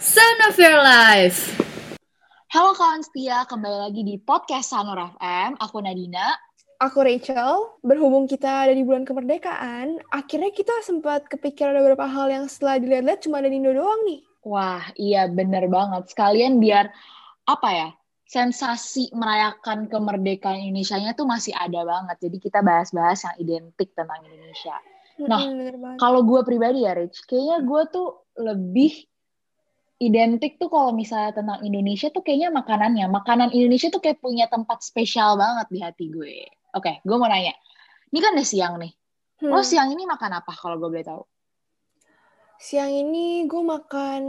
Son of Your Life. Halo kawan setia, kembali lagi di podcast Sanur FM. Aku Nadina. Aku Rachel. Berhubung kita ada di bulan kemerdekaan, akhirnya kita sempat kepikiran ada beberapa hal yang setelah dilihat-lihat cuma ada di Indo doang nih. Wah, iya bener banget. Sekalian biar, apa ya, sensasi merayakan kemerdekaan Indonesia-nya tuh masih ada banget. Jadi kita bahas-bahas yang identik tentang Indonesia. Nah, kalau gue pribadi ya, Rich, kayaknya gue tuh lebih identik tuh kalau misalnya tentang Indonesia tuh kayaknya makanannya. Makanan Indonesia tuh kayak punya tempat spesial banget di hati gue. Oke, gue mau nanya. Ini kan udah siang nih. Hmm. Lo siang ini makan apa kalau gue boleh tahu? Siang ini gue makan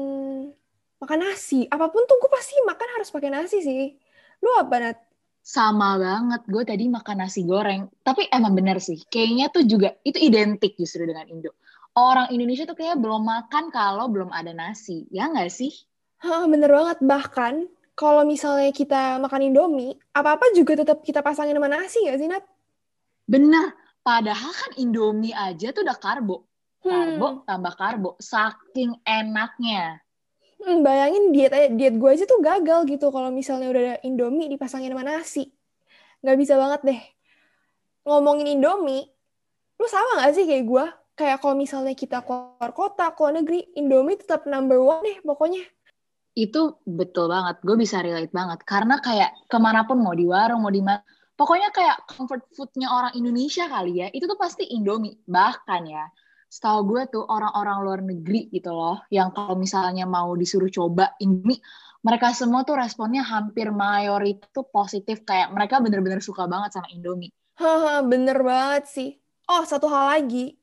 makan nasi. Apa pun tuh gue pasti makan harus pakai nasi sih. Lu apa Nat? Sama banget. Gue tadi makan nasi goreng. Tapi emang bener sih. Kayaknya tuh juga itu identik justru dengan Indo. Orang Indonesia tuh kayaknya belum makan kalau belum ada nasi. Ya nggak sih? Hah, bener banget. Bahkan kalau misalnya kita makan Indomie, apa-apa juga tetap kita pasangin sama nasi gak sih Nat? Bener. Padahal kan Indomie aja tuh udah karbo. Karbo Hmm. tambah karbo. Saking enaknya. Hmm, bayangin diet diet gue aja tuh gagal gitu kalau misalnya udah ada Indomie dipasangin sama nasi. Nggak bisa banget deh. Ngomongin Indomie, lu sama nggak sih kayak gue? Kayak kalau misalnya kita keluar kota, keluar negeri, Indomie tetap number one deh pokoknya. Itu betul banget. Gue bisa relate banget. Karena kayak ke mana pun mau di warung, mau di mana. Pokoknya kayak comfort foodnya orang Indonesia kali ya. Itu tuh pasti Indomie. Bahkan ya, setahu gue tuh orang-orang luar negeri gitu loh. Yang kalau misalnya mau disuruh coba Indomie, mereka semua tuh responnya hampir mayoritas tuh positif. Kayak mereka bener-bener suka banget sama Indomie. Haha, bener banget sih. Oh, satu hal lagi.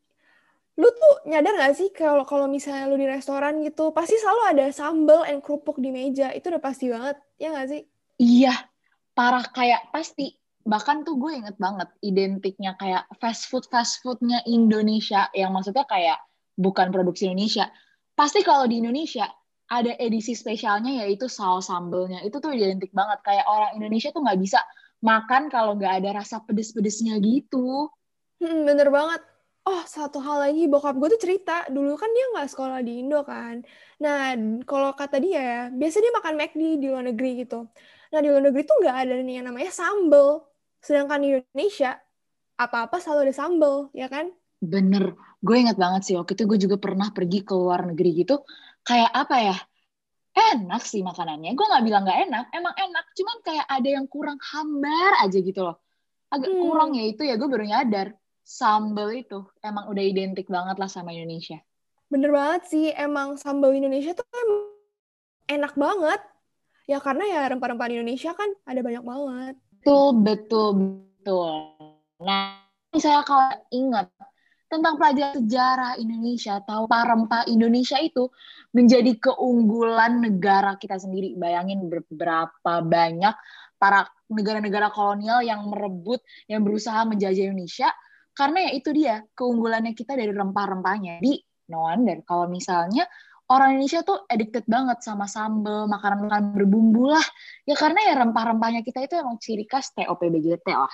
Lu tuh nyadar gak sih kalau kalau misalnya lu di restoran gitu, pasti selalu ada sambal and kerupuk di meja. Itu udah pasti banget, ya gak sih? Iya, parah kayak pasti. Bahkan tuh gue inget banget identiknya kayak fast food fast foodnya Indonesia yang maksudnya kayak bukan produksi Indonesia. Pasti kalau di Indonesia ada edisi spesialnya yaitu saus sambelnya. Itu tuh identik banget kayak orang Indonesia tuh nggak bisa makan kalau nggak ada rasa pedes-pedesnya gitu. Hmm, bener banget. Oh, satu hal lagi, bokap gue tuh cerita, dulu kan dia nggak sekolah di Indo kan. Nah, kalau kata dia ya, biasanya dia makan McD di luar negeri gitu. Nah, di luar negeri tuh nggak ada nih yang namanya sambel. Sedangkan di Indonesia, apa-apa selalu ada sambel, ya kan? Bener, gue inget banget sih waktu itu gue juga pernah pergi ke luar negeri gitu. Kayak apa ya? Enak sih makanannya. Gue nggak bilang nggak enak, emang enak. Cuman kayak ada yang kurang hambar aja gitu loh. Agak Hmm. kurang ya itu ya gue baru nyadar. Sambel itu emang udah identik banget lah sama Indonesia. Bener banget sih, emang sambal Indonesia tuh emang enak banget. Ya karena ya rempah-rempah di Indonesia kan ada banyak banget. Betul, betul, betul. Nah, misalnya kalau ingat tentang pelajaran sejarah Indonesia, tahu rempah Indonesia itu menjadi keunggulan negara kita sendiri. Bayangin berapa banyak para negara-negara kolonial yang merebut, yang berusaha menjajah Indonesia, karena ya itu dia, keunggulannya kita dari rempah-rempahnya. Di no wonder kalau misalnya orang Indonesia tuh addicted banget sama sambal, makanan-makanan berbumbu lah. Ya karena ya rempah-rempahnya kita itu emang ciri khas TOPBGT lah.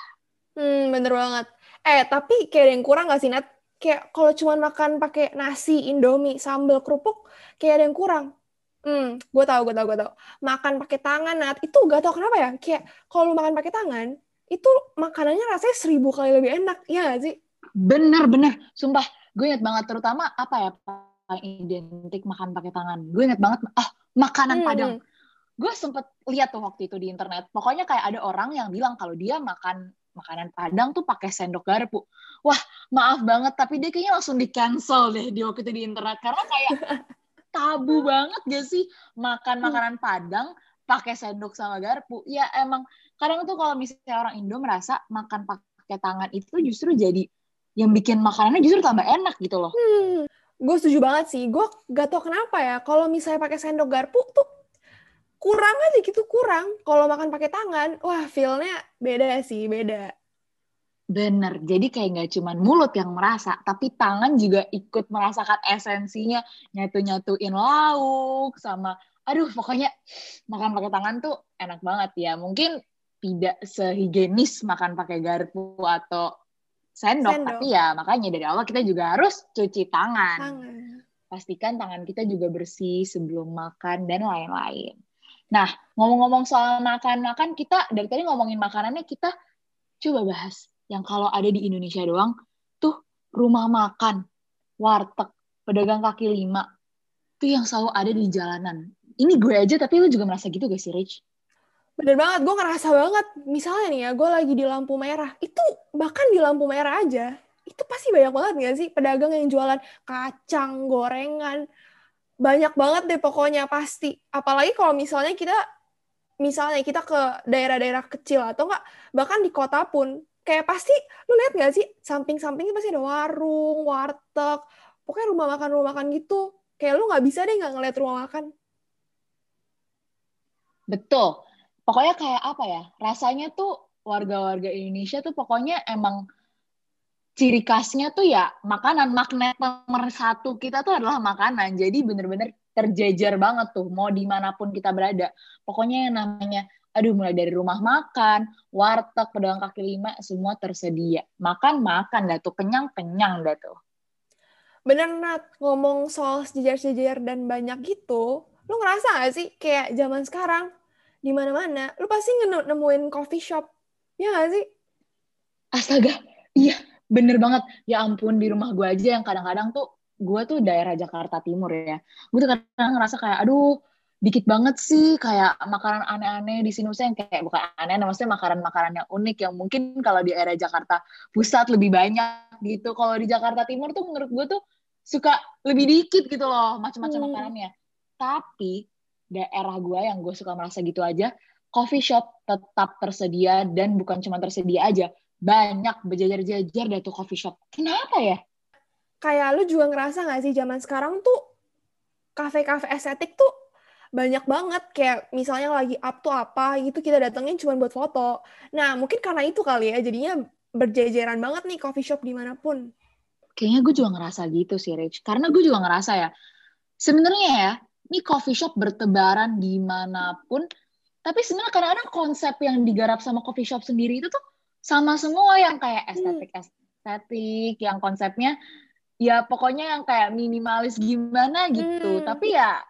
Hmm, bener banget. Eh, tapi kayak ada yang kurang gak sih, Nat? Kayak kalau cuma makan pakai nasi, indomie, sambal, kerupuk, kayak ada yang kurang. Hmm, gue tau, gue tau, gue tau. Makan pakai tangan, Nat, itu gak tau kenapa ya. Kayak kalau makan pakai tangan, itu makanannya rasanya seribu kali lebih enak, ya gak sih? Bener-bener, sumpah. Gue inget banget, terutama apa ya, paling identik makan pakai tangan. Gue inget banget, ah, makanan Hmm. Padang. Gue sempet lihat tuh waktu itu di internet. Pokoknya kayak ada orang yang bilang kalau dia makan makanan Padang tuh pakai sendok garpu. Wah, maaf banget, tapi dia kayaknya langsung di cancel deh di waktu itu di internet karena kayak tabu banget gak sih makan makanan Padang pakai sendok sama garpu. Ya emang kadang tuh kalau misalnya orang Indo merasa makan pakai tangan itu justru jadi yang bikin makanannya justru tambah enak gitu loh. Hmm, gue setuju banget sih. Gue gak tau kenapa ya, kalau misalnya pakai sendok garpu tuh kurang aja gitu, kurang. Kalau makan pakai tangan, wah feel-nya beda sih, beda. Bener, jadi kayak nggak cuman mulut yang merasa, tapi tangan juga ikut merasakan esensinya, nyatu-nyatuin lauk, sama, aduh pokoknya makan pakai tangan tuh enak banget ya. Mungkin tidak sehigienis makan pakai garpu atau sendok, Sendok. tapi ya makanya dari awal kita juga harus cuci tangan. Tangan. pastikan tangan kita juga bersih sebelum makan dan lain-lain. Nah, ngomong-ngomong soal makan-makan, kita dari tadi ngomongin makanannya, kita coba bahas yang kalau ada di Indonesia doang, tuh rumah makan, warteg, pedagang kaki lima, tuh yang selalu ada di jalanan. Ini gue aja, tapi lu juga merasa gitu gak sih, Rich? Bener banget, gue ngerasa banget. Misalnya nih ya, gue lagi di lampu merah. Itu bahkan di lampu merah aja, itu pasti banyak banget gak sih pedagang yang jualan kacang, gorengan. Banyak banget deh pokoknya pasti. Apalagi kalau misalnya kita misalnya kita ke daerah-daerah kecil atau enggak bahkan di kota pun kayak pasti lu lihat gak sih samping-sampingnya pasti ada warung, warteg, pokoknya rumah makan rumah makan gitu. Kayak lu nggak bisa deh nggak ngeliat rumah makan. Betul. Pokoknya kayak apa ya? Rasanya tuh warga-warga Indonesia tuh pokoknya emang ciri khasnya tuh ya makanan. Magnet nomor satu kita tuh adalah makanan. Jadi bener-bener terjejer banget tuh. Mau di mana pun kita berada. Pokoknya yang namanya, aduh mulai dari rumah makan, warteg, pedagang kaki lima, semua tersedia. Makan-makan dah tuh. Kenyang-kenyang dah tuh. Bener, Nat. Ngomong soal sejajar-sejajar dan banyak gitu, lu ngerasa gak sih kayak zaman sekarang, di mana-mana, lu pasti nemuin coffee shop. Ya gak sih? Astaga, iya bener banget. Ya ampun, di rumah gue aja yang kadang-kadang tuh, gue tuh daerah Jakarta Timur ya. Gue tuh kadang ngerasa kayak, aduh, dikit banget sih kayak makanan aneh-aneh di sini yang kayak bukan aneh maksudnya makanan-makanan yang unik yang mungkin kalau di area Jakarta Pusat lebih banyak gitu. Kalau di Jakarta Timur tuh menurut gue tuh suka lebih dikit gitu loh macam-macam hmm. makanannya. Tapi daerah gue yang gue suka merasa gitu aja, coffee shop tetap tersedia dan bukan cuma tersedia aja, banyak berjajar-jajar dari tuh coffee shop. Kenapa ya? Kayak lu juga ngerasa gak sih zaman sekarang tuh kafe-kafe estetik tuh banyak banget kayak misalnya lagi up tuh apa gitu kita datengin cuma buat foto. Nah mungkin karena itu kali ya jadinya berjajaran banget nih coffee shop di mana pun kayaknya gue juga ngerasa gitu sih Rich karena gue juga ngerasa ya sebenarnya ya ini coffee shop bertebaran di mana pun. Tapi sebenarnya kadang-kadang konsep yang digarap sama coffee shop sendiri itu tuh sama semua yang kayak estetik estetik yang konsepnya ya pokoknya yang kayak minimalis gimana gitu. Hmm. tapi ya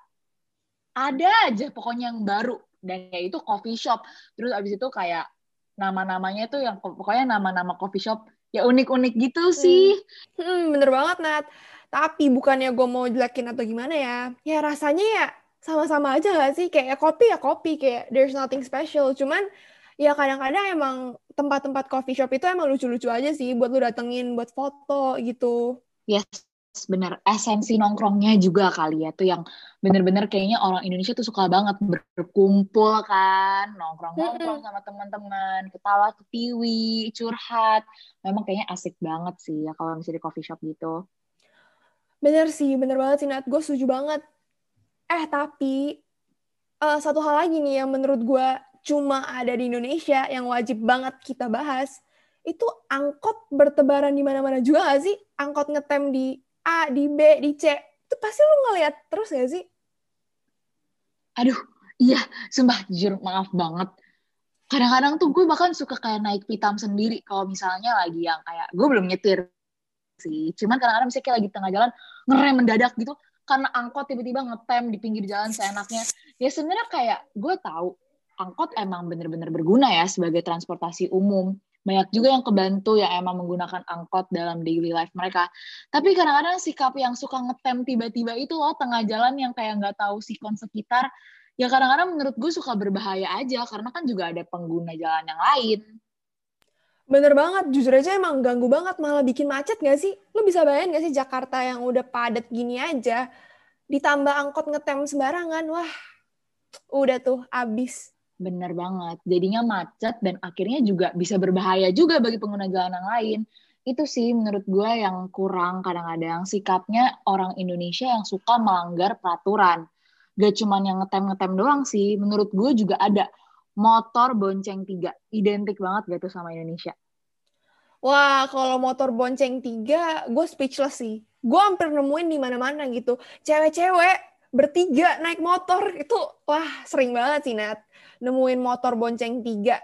ada aja pokoknya yang baru. Dan ya itu coffee shop. Terus abis itu kayak nama-namanya tuh yang pokoknya nama-nama coffee shop ya unik-unik gitu hmm. sih. Hmm, bener banget Nat. Tapi bukannya gue mau jelekin atau gimana ya. Ya rasanya ya sama-sama aja gak sih? Kayak ya kopi ya kopi, kayak there's nothing special. Cuman ya kadang-kadang emang tempat-tempat coffee shop itu emang lucu-lucu aja sih buat lu datengin buat foto gitu. Yes, bener esensi nongkrongnya juga kali ya tuh yang bener-bener kayaknya orang Indonesia tuh suka banget berkumpul kan nongkrong-nongkrong sama teman-teman ketawa ketiwi curhat. Memang kayaknya asik banget sih ya kalau misalnya di coffee shop gitu. Bener sih bener banget sih Nat. Gue setuju banget. Eh tapi uh, satu hal lagi nih yang menurut gue cuma ada di Indonesia yang wajib banget kita bahas itu angkot bertebaran di mana-mana juga gak sih? Angkot ngetem di A, di B, di C, itu pasti lu ngeliat terus gak sih? Aduh, iya, sumpah jujur maaf banget. Kadang-kadang tuh gue bahkan suka kayak naik pitam sendiri kalau misalnya lagi yang kayak gue belum nyetir sih. Cuman kadang-kadang misalnya kayak lagi tengah jalan ngerem mendadak gitu karena angkot tiba-tiba ngetem di pinggir jalan seenaknya. Ya sebenarnya kayak gue tahu angkot emang bener-bener berguna ya sebagai transportasi umum banyak juga yang kebantu yang emang menggunakan angkot dalam daily life mereka. Tapi kadang-kadang sikap yang suka ngetem tiba-tiba itu loh tengah jalan yang kayak nggak tahu sikon sekitar, ya kadang-kadang menurut gue suka berbahaya aja karena kan juga ada pengguna jalan yang lain. Bener banget, jujur aja emang ganggu banget, malah bikin macet gak sih? Lo bisa bayangin gak sih Jakarta yang udah padat gini aja, ditambah angkot ngetem sembarangan, wah udah tuh abis. Bener banget. Jadinya macet dan akhirnya juga bisa berbahaya juga bagi pengguna jalan yang lain. Itu sih menurut gue yang kurang kadang-kadang sikapnya orang Indonesia yang suka melanggar peraturan. Gak cuman yang ngetem-ngetem doang sih. Menurut gue juga ada motor bonceng tiga. Identik banget gitu sama Indonesia. Wah, kalau motor bonceng tiga, gue speechless sih. Gue hampir nemuin di mana-mana gitu. Cewek-cewek bertiga naik motor itu wah sering banget sih Nat nemuin motor bonceng tiga.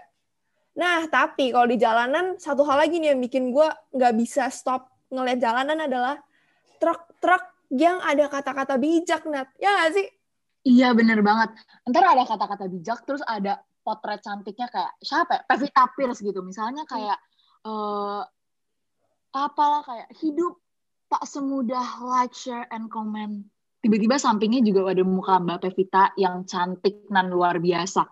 Nah tapi kalau di jalanan satu hal lagi nih yang bikin gue nggak bisa stop ngeliat jalanan adalah truk-truk yang ada kata-kata bijak, Nat. Ya nggak sih? Iya bener banget. Ntar ada kata-kata bijak, terus ada potret cantiknya kayak siapa ya? Pevita Pierce gitu. Misalnya kayak uh, apalah kayak hidup tak semudah like, share, and comment. Tiba-tiba sampingnya juga ada muka Mbak Pevita yang cantik dan luar biasa.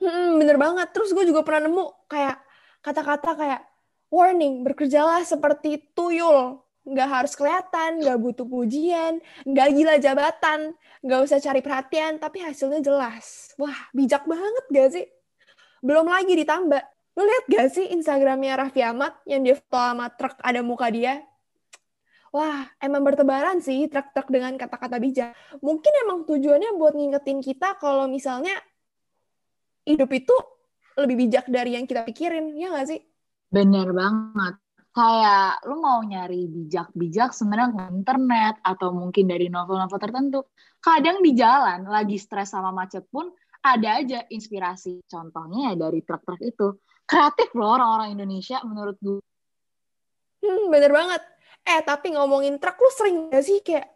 Hmm, bener banget. Terus gue juga pernah nemu kayak kata-kata kayak warning, bekerjalah seperti tuyul. Nggak harus kelihatan, nggak butuh pujian, nggak gila jabatan, nggak usah cari perhatian, tapi hasilnya jelas. Wah, bijak banget gak sih? Belum lagi ditambah, lu lihat gak sih Instagramnya Raffi Ahmad yang dia foto sama truk ada muka dia? Wah, emang bertebaran sih truk-truk dengan kata-kata bijak. Mungkin emang tujuannya buat ngingetin kita kalau misalnya hidup itu lebih bijak dari yang kita pikirin, ya nggak sih? Bener banget. Kayak lu mau nyari bijak-bijak sebenarnya ke internet atau mungkin dari novel-novel tertentu. Kadang di jalan lagi stres sama macet pun ada aja inspirasi. Contohnya ya dari truk-truk itu. Kreatif loh orang-orang Indonesia menurut gue. Hmm, bener banget. Eh, tapi ngomongin truk, lu sering gak sih kayak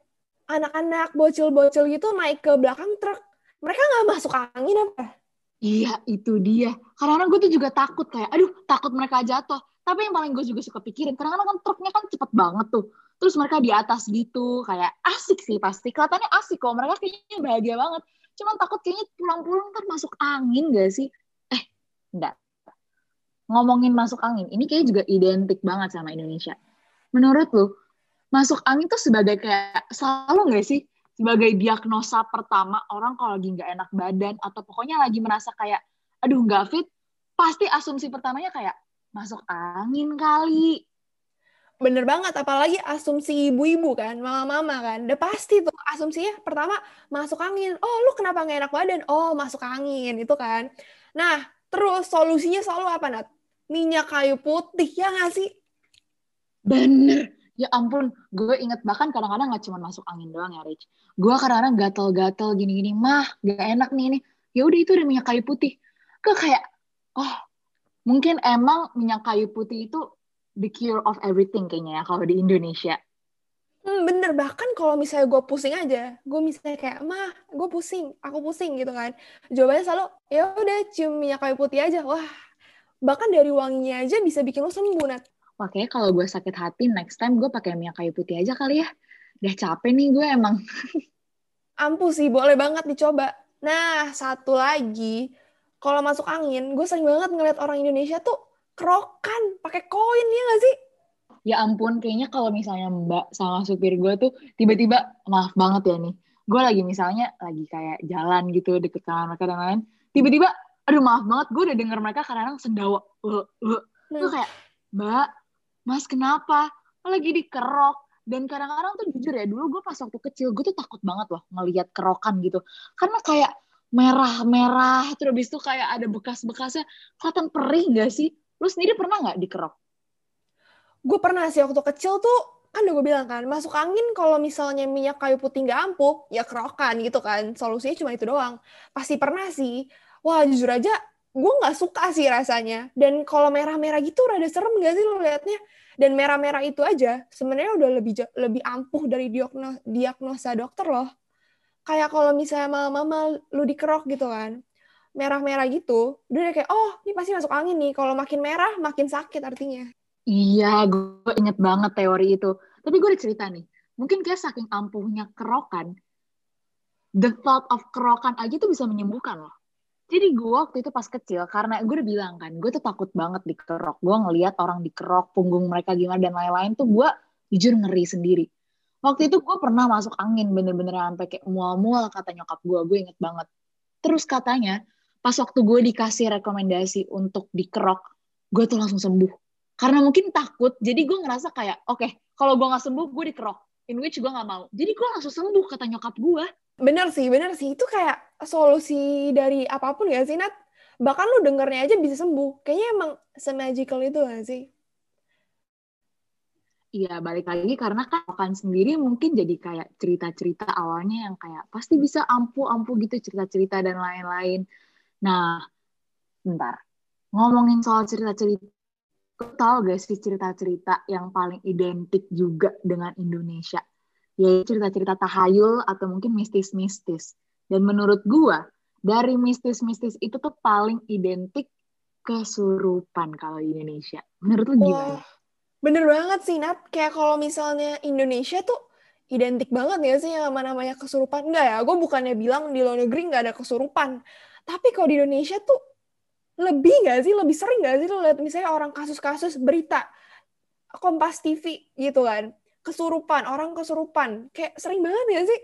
anak-anak bocil-bocil gitu naik ke belakang truk? Mereka nggak masuk angin apa? Iya, itu dia. Karena gue tuh juga takut kayak, aduh, takut mereka jatuh. Tapi yang paling gue juga suka pikirin, karena kan truknya kan cepet banget tuh. Terus mereka di atas gitu, kayak asik sih pasti. Kelihatannya asik kok, mereka kayaknya bahagia banget. Cuman takut kayaknya pulang-pulang ntar masuk angin gak sih? Eh, enggak. Ngomongin masuk angin, ini kayaknya juga identik banget sama Indonesia. Menurut lu, masuk angin tuh sebagai kayak, selalu gak sih? sebagai diagnosa pertama orang kalau lagi nggak enak badan atau pokoknya lagi merasa kayak aduh nggak fit pasti asumsi pertamanya kayak masuk angin kali. Bener banget apalagi asumsi ibu-ibu kan mama-mama kan. Udah pasti tuh asumsinya pertama masuk angin. Oh lu kenapa nggak enak badan? Oh masuk angin itu kan. Nah terus solusinya selalu apa nat? Minyak kayu putih ya nggak sih bener ya ampun gue inget bahkan kadang-kadang nggak cuma masuk angin doang ya Rich gue kadang-kadang gatel-gatel gini-gini mah gak enak nih ini ya udah itu udah minyak kayu putih gue kayak oh mungkin emang minyak kayu putih itu the cure of everything kayaknya ya kalau di Indonesia Hmm, bener bahkan kalau misalnya gue pusing aja, gue misalnya kayak mah gue pusing, aku pusing gitu kan. Jawabannya selalu ya udah cium minyak kayu putih aja. Wah, bahkan dari wanginya aja bisa bikin lo sembuh nat. Makanya kalau gue sakit hati, next time gue pakai minyak kayu putih aja kali ya. Udah capek nih gue emang. Ampuh sih, boleh banget dicoba. Nah, satu lagi, kalau masuk angin, gue sering banget ngeliat orang Indonesia tuh kerokan, pakai koin, ya gak sih? Ya ampun, kayaknya kalau misalnya mbak sama supir gue tuh tiba-tiba, maaf banget ya nih, gue lagi misalnya lagi kayak jalan gitu deket kanan mereka dan lain-lain, tiba-tiba, aduh maaf banget, gue udah denger mereka kadang-kadang sendawa, uh, uh. Nah. Gue kayak, mbak, mas kenapa? Lagi dikerok. Dan kadang-kadang tuh jujur ya dulu gue pas waktu kecil gue tuh takut banget loh ngelihat kerokan gitu. Karena kayak merah-merah terus habis itu kayak ada bekas-bekasnya. Kelihatan perih gak sih? Lu sendiri pernah nggak dikerok? Gue pernah sih waktu kecil tuh kan udah gue bilang kan masuk angin kalau misalnya minyak kayu putih nggak ampuh ya kerokan gitu kan. Solusinya cuma itu doang. Pasti pernah sih. Wah jujur aja gue nggak suka sih rasanya. Dan kalau merah-merah gitu rada serem gak sih lo liatnya? Dan merah-merah itu aja sebenarnya udah lebih lebih ampuh dari diagnosa, diagnosa dokter loh. Kayak kalau misalnya mama-mama lu dikerok gitu kan merah-merah gitu udah kayak oh ini pasti masuk angin nih. Kalau makin merah makin sakit artinya. Iya gue inget banget teori itu. Tapi gue udah cerita nih. Mungkin kayak saking ampuhnya kerokan the thought of kerokan aja tuh bisa menyembuhkan loh jadi gue waktu itu pas kecil, karena gue udah bilang kan, gue tuh takut banget dikerok. Gue ngeliat orang dikerok, punggung mereka gimana, dan lain-lain tuh gue jujur ngeri sendiri. Waktu itu gue pernah masuk angin, bener-bener sampai kayak mual-mual kata nyokap gue, gue inget banget. Terus katanya, pas waktu gue dikasih rekomendasi untuk dikerok, gue tuh langsung sembuh. Karena mungkin takut, jadi gue ngerasa kayak, oke, okay, kalau gue gak sembuh, gue dikerok. In which gue gak mau. Jadi gue langsung sembuh, kata nyokap gue. Bener sih, bener sih. Itu kayak solusi dari apa pun ya sih, Nat? Bahkan lu dengernya aja bisa sembuh. Kayaknya emang se-magical itu gak sih? Iya, balik lagi karena kan kan sendiri mungkin jadi kayak cerita-cerita awalnya yang kayak pasti bisa ampuh-ampuh gitu cerita-cerita dan lain-lain. Nah, bentar. Ngomongin soal cerita-cerita, tau gak sih cerita-cerita yang paling identik juga dengan Indonesia? Ya cerita-cerita tahayul atau mungkin mistis-mistis. Dan menurut gua, dari mistis-mistis itu tuh paling identik kesurupan kalau di Indonesia. Menurut lu gimana? Wah, bener banget sih, Nat. Kayak kalau misalnya Indonesia tuh identik banget ya sih yang namanya kesurupan. Enggak ya, gue bukannya bilang di luar negeri nggak ada kesurupan. Tapi kalau di Indonesia tuh lebih nggak sih, lebih sering nggak sih lo lihat misalnya orang kasus-kasus berita Kompas TV gitu kan, kesurupan, orang kesurupan. Kayak sering banget ya sih?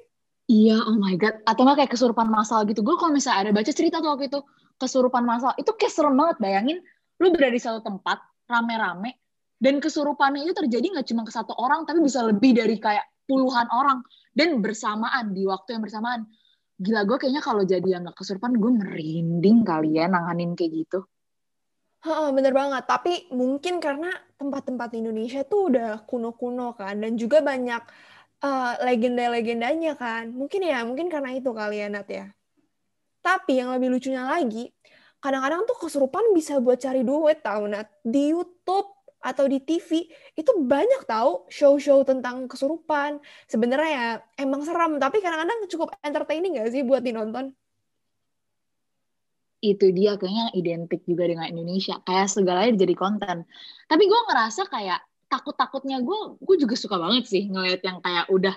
Iya, oh my God. Atau nggak kayak kesurupan masal gitu. Gue kalau misalnya ada baca cerita tuh waktu itu, kesurupan masal, itu kayak serem banget. Bayangin, lu berada di satu tempat, rame-rame, dan kesurupannya itu terjadi nggak cuma ke satu orang, tapi bisa lebih dari kayak puluhan orang. Dan bersamaan, di waktu yang bersamaan. Gila, gue kayaknya kalau jadi yang nggak kesurupan, gue merinding kali ya nanganin kayak gitu. Heeh, bener banget. Tapi mungkin karena tempat-tempat Indonesia tuh udah kuno-kuno kan, dan juga banyak uh, legenda-legendanya kan. Mungkin ya, mungkin karena itu kali ya Nat ya. Tapi yang lebih lucunya lagi, kadang-kadang tuh kesurupan bisa buat cari duit tau Nat. Di YouTube atau di TV itu banyak tahu show-show tentang kesurupan. Sebenarnya ya emang serem, tapi kadang-kadang cukup entertaining gak sih buat dinonton? Itu dia kayaknya identik juga dengan Indonesia. Kayak segalanya jadi konten. Tapi gue ngerasa kayak takut-takutnya gue gue juga suka banget sih ngeliat yang kayak udah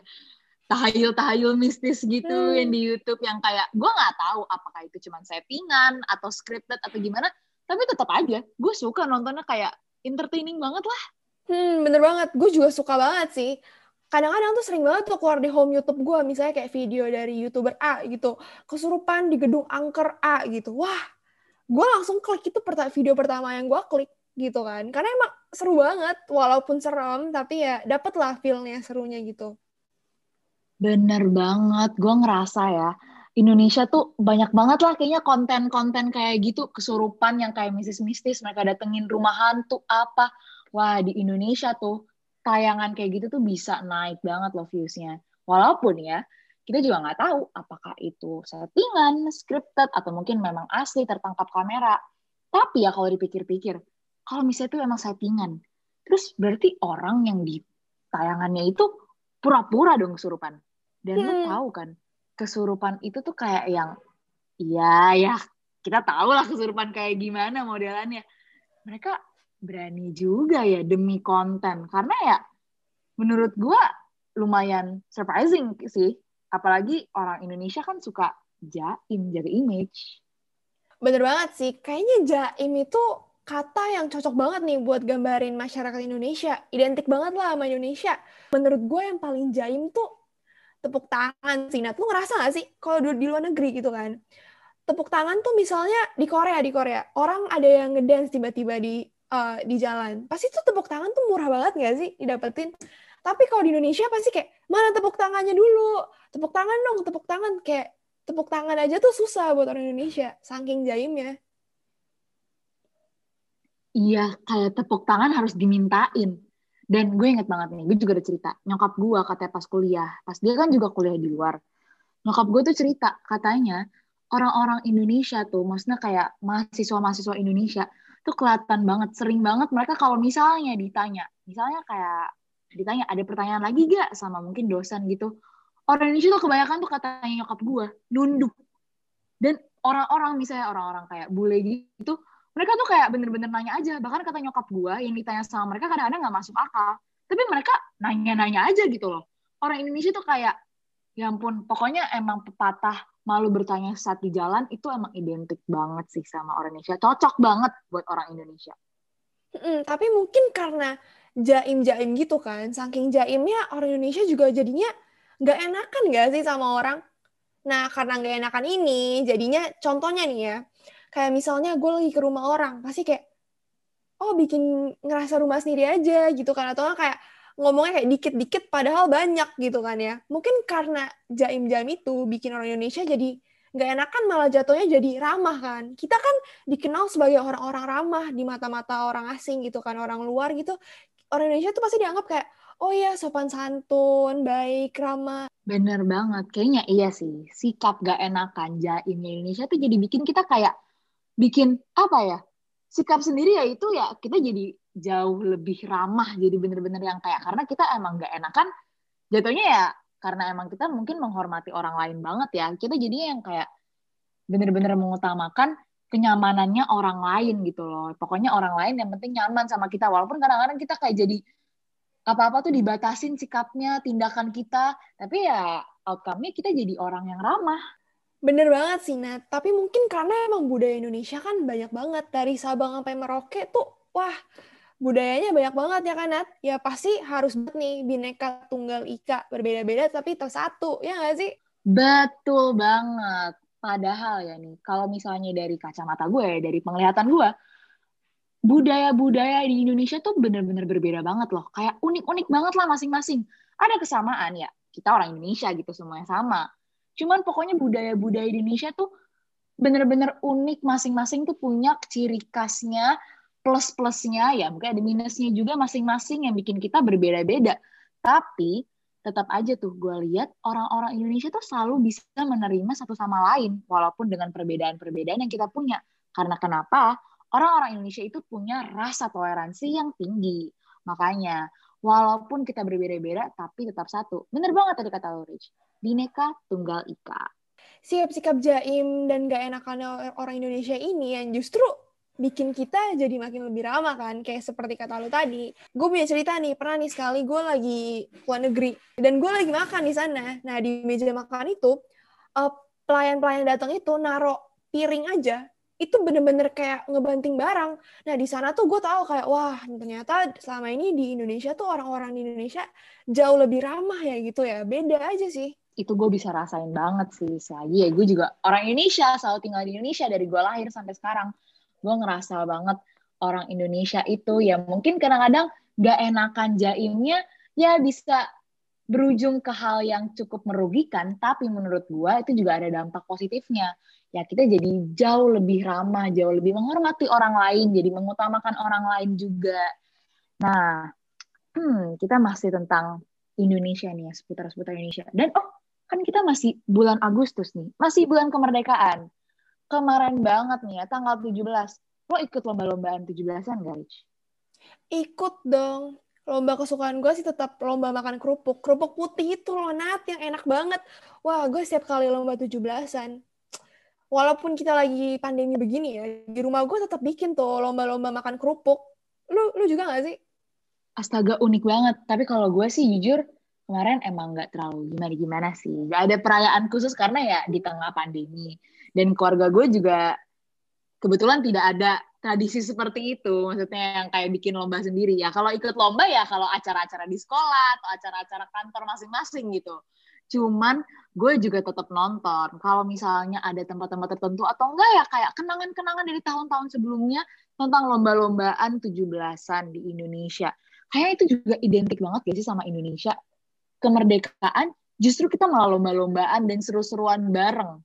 tahayul-tahayul mistis gitu hmm. yang di YouTube yang kayak gue nggak tahu apakah itu cuma settingan atau scripted atau gimana tapi tetap aja gue suka nontonnya kayak entertaining banget lah. Hmm bener banget. Gue juga suka banget sih kadang-kadang tuh sering banget tuh keluar di home YouTube gue misalnya kayak video dari youtuber A gitu kesurupan di gedung angker A gitu. Wah gue langsung klik itu video pertama yang gue klik gitu kan. Karena emang seru banget walaupun serem tapi ya dapet lah feelnya serunya gitu. Bener banget gue ngerasa ya Indonesia tuh banyak banget lah kayaknya konten-konten kayak gitu kesurupan yang kayak mistis-mistis mereka datengin rumah hantu apa. Wah di Indonesia tuh tayangan kayak gitu tuh bisa naik banget loh viewsnya. Walaupun ya, kita juga nggak tahu apakah itu settingan, scripted, atau mungkin memang asli tertangkap kamera. Tapi ya kalau dipikir-pikir, kalau misalnya itu memang settingan, terus berarti orang yang di tayangannya itu pura-pura dong kesurupan. Dan hmm. lo tahu kan, kesurupan itu tuh kayak yang, iya ya, kita tahu lah kesurupan kayak gimana modelannya. Mereka berani juga ya demi konten. Karena ya menurut gue lumayan surprising sih. Apalagi orang Indonesia kan suka jaim jaga image. Bener banget sih. Kayaknya jaim itu kata yang cocok banget nih buat gambarin masyarakat Indonesia. Identik banget lah sama Indonesia. Menurut gue yang paling jaim tuh tepuk tangan sih. Nat lu ngerasa gak sih kalau di luar negeri gitu kan? Tepuk tangan tuh misalnya di Korea di Korea. Orang ada yang ngedance tiba-tiba di uh, di jalan. Pasti tuh tepuk tangan tuh murah banget gak sih didapetin? Tapi kalau di Indonesia pasti kayak mana tepuk tangannya dulu? Tepuk tangan dong tepuk tangan. Kayak tepuk tangan aja tuh susah buat orang Indonesia saking jaimnya iya kayak tepuk tangan harus dimintain. Dan gue inget banget nih gue juga ada cerita. Nyokap gue katanya pas kuliah pas dia kan juga kuliah di luar. Nyokap gue tuh cerita katanya orang-orang Indonesia tuh maksudnya kayak mahasiswa-mahasiswa Indonesia tuh kelihatan banget sering banget mereka kalau misalnya ditanya misalnya kayak ditanya ada pertanyaan lagi gak sama mungkin dosen gitu? Orang Indonesia tuh kebanyakan tuh katanya nyokap gue nunduk. Dan orang-orang misalnya orang-orang kayak bule gitu mereka tuh kayak bener-bener nanya aja. Bahkan kata nyokap gue yang ditanya sama mereka kadang-kadang nggak masuk akal. Tapi mereka nanya-nanya aja gitu loh. Orang Indonesia tuh kayak ya ampun pokoknya emang pepatah malu bertanya saat di jalan itu emang identik banget sih sama orang Indonesia. Cocok banget buat orang Indonesia. Mm, tapi mungkin karena jaim-jaim gitu kan, saking jaimnya orang Indonesia juga jadinya nggak enakan nggak sih sama orang. Nah, karena nggak enakan ini, jadinya contohnya nih ya, kayak misalnya gue lagi ke rumah orang, pasti kayak, oh bikin ngerasa rumah sendiri aja gitu kan, atau kayak ngomongnya kayak dikit-dikit padahal banyak gitu kan ya. Mungkin karena jaim-jaim itu bikin orang Indonesia jadi nggak enakan malah jatuhnya jadi ramah kan. Kita kan dikenal sebagai orang-orang ramah di mata-mata orang asing gitu kan, orang luar gitu. Orang Indonesia tuh pasti dianggap kayak, oh iya sopan santun, baik, ramah. Bener banget, kayaknya iya sih. Sikap gak enakan jaimnya Indonesia tuh jadi bikin kita kayak, bikin apa ya, sikap sendiri ya itu ya kita jadi jauh lebih ramah jadi bener-bener yang kayak karena kita emang gak enakan jatuhnya ya karena emang kita mungkin menghormati orang lain banget ya kita jadinya yang kayak bener-bener mengutamakan kenyamanannya orang lain gitu loh. Pokoknya orang lain yang penting nyaman sama kita walaupun kadang-kadang kita kayak jadi apa-apa tuh dibatasin sikapnya tindakan kita tapi ya outcome-nya kita jadi orang yang ramah Bener banget sih, Nat. Tapi mungkin karena emang budaya Indonesia kan banyak banget. Dari Sabang sampai Merauke tuh, wah, budayanya banyak banget ya kan, Nat? Ya pasti harus banget nih, bineka tunggal ika. Berbeda-beda tapi tersatu, ya nggak sih? Betul banget. Padahal ya nih, kalau misalnya dari kacamata gue, dari penglihatan gue, budaya-budaya di Indonesia tuh bener-bener berbeda banget loh. Kayak unik-unik banget lah masing-masing. Ada kesamaan ya, kita orang Indonesia gitu, semuanya sama Cuman pokoknya budaya-budaya Indonesia tuh bener-bener unik masing-masing tuh punya ciri khasnya, plus-plusnya ya mungkin ada minusnya juga masing-masing yang bikin kita berbeda-beda. Tapi tetap aja tuh gue lihat orang-orang Indonesia tuh selalu bisa menerima satu sama lain walaupun dengan perbedaan-perbedaan yang kita punya. Karena kenapa? Orang-orang Indonesia itu punya rasa toleransi yang tinggi. Makanya, walaupun kita berbeda-beda, tapi tetap satu. Bener banget tadi kata lo, Rich. Bineka Tunggal Ika. Sikap-sikap jaim dan gak enakannya orang Indonesia ini yang justru bikin kita jadi makin lebih ramah kan kayak seperti kata lu tadi gue punya cerita nih pernah nih sekali gue lagi luar negeri dan gue lagi makan di sana nah di meja makan itu uh, pelayan-pelayan datang itu naro piring aja itu bener-bener kayak ngebanting barang. Nah di sana tuh gue tahu kayak wah ternyata selama ini di Indonesia tuh orang-orang di Indonesia jauh lebih ramah ya gitu ya. Beda aja sih itu gue bisa rasain banget sih lagi ya gue juga orang Indonesia selalu tinggal di Indonesia dari gue lahir sampai sekarang gue ngerasa banget orang Indonesia itu ya mungkin kadang-kadang gak enakan jaimnya ya bisa berujung ke hal yang cukup merugikan tapi menurut gue itu juga ada dampak positifnya ya kita jadi jauh lebih ramah jauh lebih menghormati orang lain jadi mengutamakan orang lain juga nah hmm, kita masih tentang Indonesia nih ya seputar-seputar Indonesia dan oh kan kita masih bulan Agustus nih, masih bulan kemerdekaan. Kemarin banget nih ya, tanggal 17. Lo ikut lomba-lombaan 17-an gak, Rich? Ikut dong. Lomba kesukaan gue sih tetap lomba makan kerupuk. Kerupuk putih itu loh, Nat, yang enak banget. Wah, gue setiap kali lomba 17-an. Walaupun kita lagi pandemi begini ya, di rumah gue tetap bikin tuh lomba-lomba makan kerupuk. Lu, lu juga gak sih? Astaga, unik banget. Tapi kalau gue sih jujur, kemarin emang nggak terlalu gimana-gimana sih. Gak ada perayaan khusus karena ya di tengah pandemi. Dan keluarga gue juga kebetulan tidak ada tradisi seperti itu. Maksudnya yang kayak bikin lomba sendiri. Ya kalau ikut lomba ya kalau acara-acara di sekolah atau acara-acara kantor masing-masing gitu. Cuman gue juga tetap nonton. Kalau misalnya ada tempat-tempat tertentu atau enggak ya kayak kenangan-kenangan dari tahun-tahun sebelumnya tentang lomba-lombaan 17-an di Indonesia. Kayaknya itu juga identik banget gak sih sama Indonesia kemerdekaan justru kita malah lomba-lombaan dan seru-seruan bareng.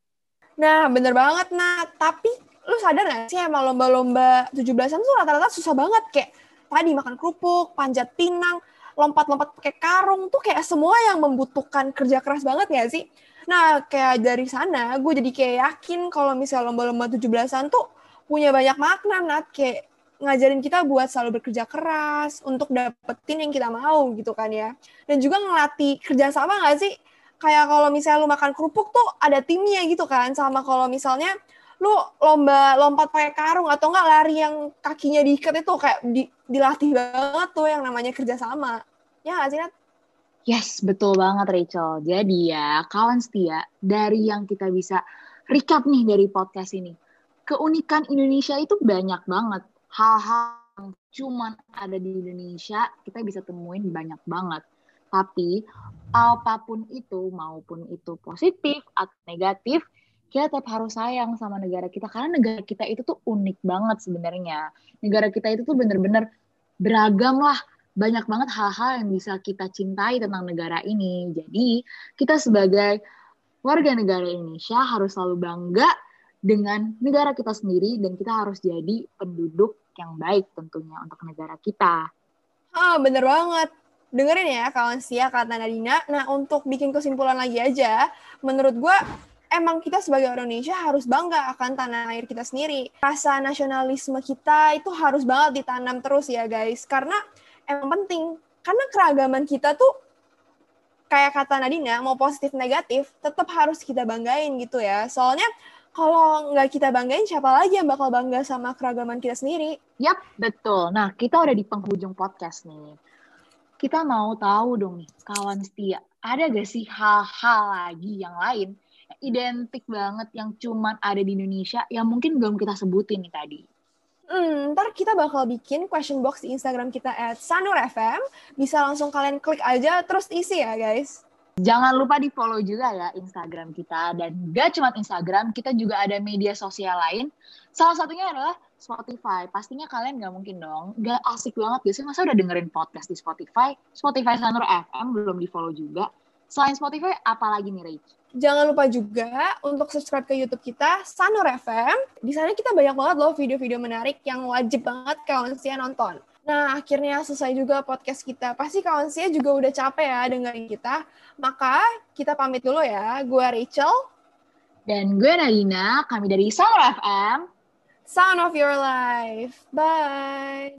Nah, bener banget, nah. Tapi lu sadar gak sih emang lomba-lomba 17-an tuh rata-rata susah banget. Kayak tadi makan kerupuk, panjat pinang, lompat-lompat pakai karung tuh kayak semua yang membutuhkan kerja keras banget gak sih? Nah, kayak dari sana gue jadi kayak yakin kalau misalnya lomba-lomba 17-an tuh punya banyak makna, Nat. Kayak ngajarin kita buat selalu bekerja keras untuk dapetin yang kita mau gitu kan ya. Dan juga ngelatih kerjasama nggak sih? Kayak kalau misalnya lu makan kerupuk tuh ada timnya gitu kan. Sama kalau misalnya lu lomba lompat pakai karung atau enggak lari yang kakinya diikat itu kayak di, dilatih banget tuh yang namanya kerjasama. Ya nggak sih, Nat? Yes, betul banget Rachel. Jadi ya, kawan setia, dari yang kita bisa recap nih dari podcast ini, keunikan Indonesia itu banyak banget hal-hal yang cuman ada di Indonesia kita bisa temuin banyak banget. Tapi apa pun itu, maupun itu positif atau negatif, kita tetap harus sayang sama negara kita karena negara kita itu tuh unik banget sebenarnya. Negara kita itu tuh bener-bener beragam lah. Banyak banget hal-hal yang bisa kita cintai tentang negara ini. Jadi kita sebagai warga negara Indonesia harus selalu bangga dengan negara kita sendiri dan kita harus jadi penduduk yang baik tentunya untuk negara kita. Ah, bener banget. Dengerin ya kawan setia kata Nadina. Nah, untuk bikin kesimpulan lagi aja, menurut gue emang kita sebagai orang Indonesia harus bangga akan tanah air kita sendiri. Rasa nasionalisme kita itu harus banget ditanam terus ya guys. Karena emang penting. Karena keragaman kita tuh kayak kata Nadina, mau positif negatif, tetap harus kita banggain gitu ya. Soalnya kalau nggak kita banggain, siapa lagi yang bakal bangga sama keragaman kita sendiri? Yap, betul. Nah, kita udah di penghujung podcast nih. Kita mau tahu dong nih, kawan setia, ada gak sih hal-hal lagi yang lain identik banget yang cuman ada di Indonesia yang mungkin belum kita sebutin nih tadi? Hmm, ntar kita bakal bikin question box di Instagram kita at sanurfm. Bisa langsung kalian klik aja, terus isi ya guys. Jangan lupa di follow juga ya Instagram kita. Dan gak cuma Instagram, kita juga ada media sosial lain. Salah satunya adalah Spotify. Pastinya kalian gak mungkin dong. Gak asik banget gak sih? Masa udah dengerin podcast di Spotify? Spotify Sanur FM belum di follow juga. Selain Spotify, apa lagi nih, Rach? Jangan lupa juga untuk subscribe ke YouTube kita, Sanur FM. Di sana kita banyak banget loh video-video menarik yang wajib banget kawan setia nonton. Nah, akhirnya selesai juga podcast kita. Pasti kawan setia juga udah capek ya dengerin kita. Maka kita pamit dulu ya. Gue Rachel. Dan gue Nadina, kami dari Sanur FM. Sound of your life. Bye.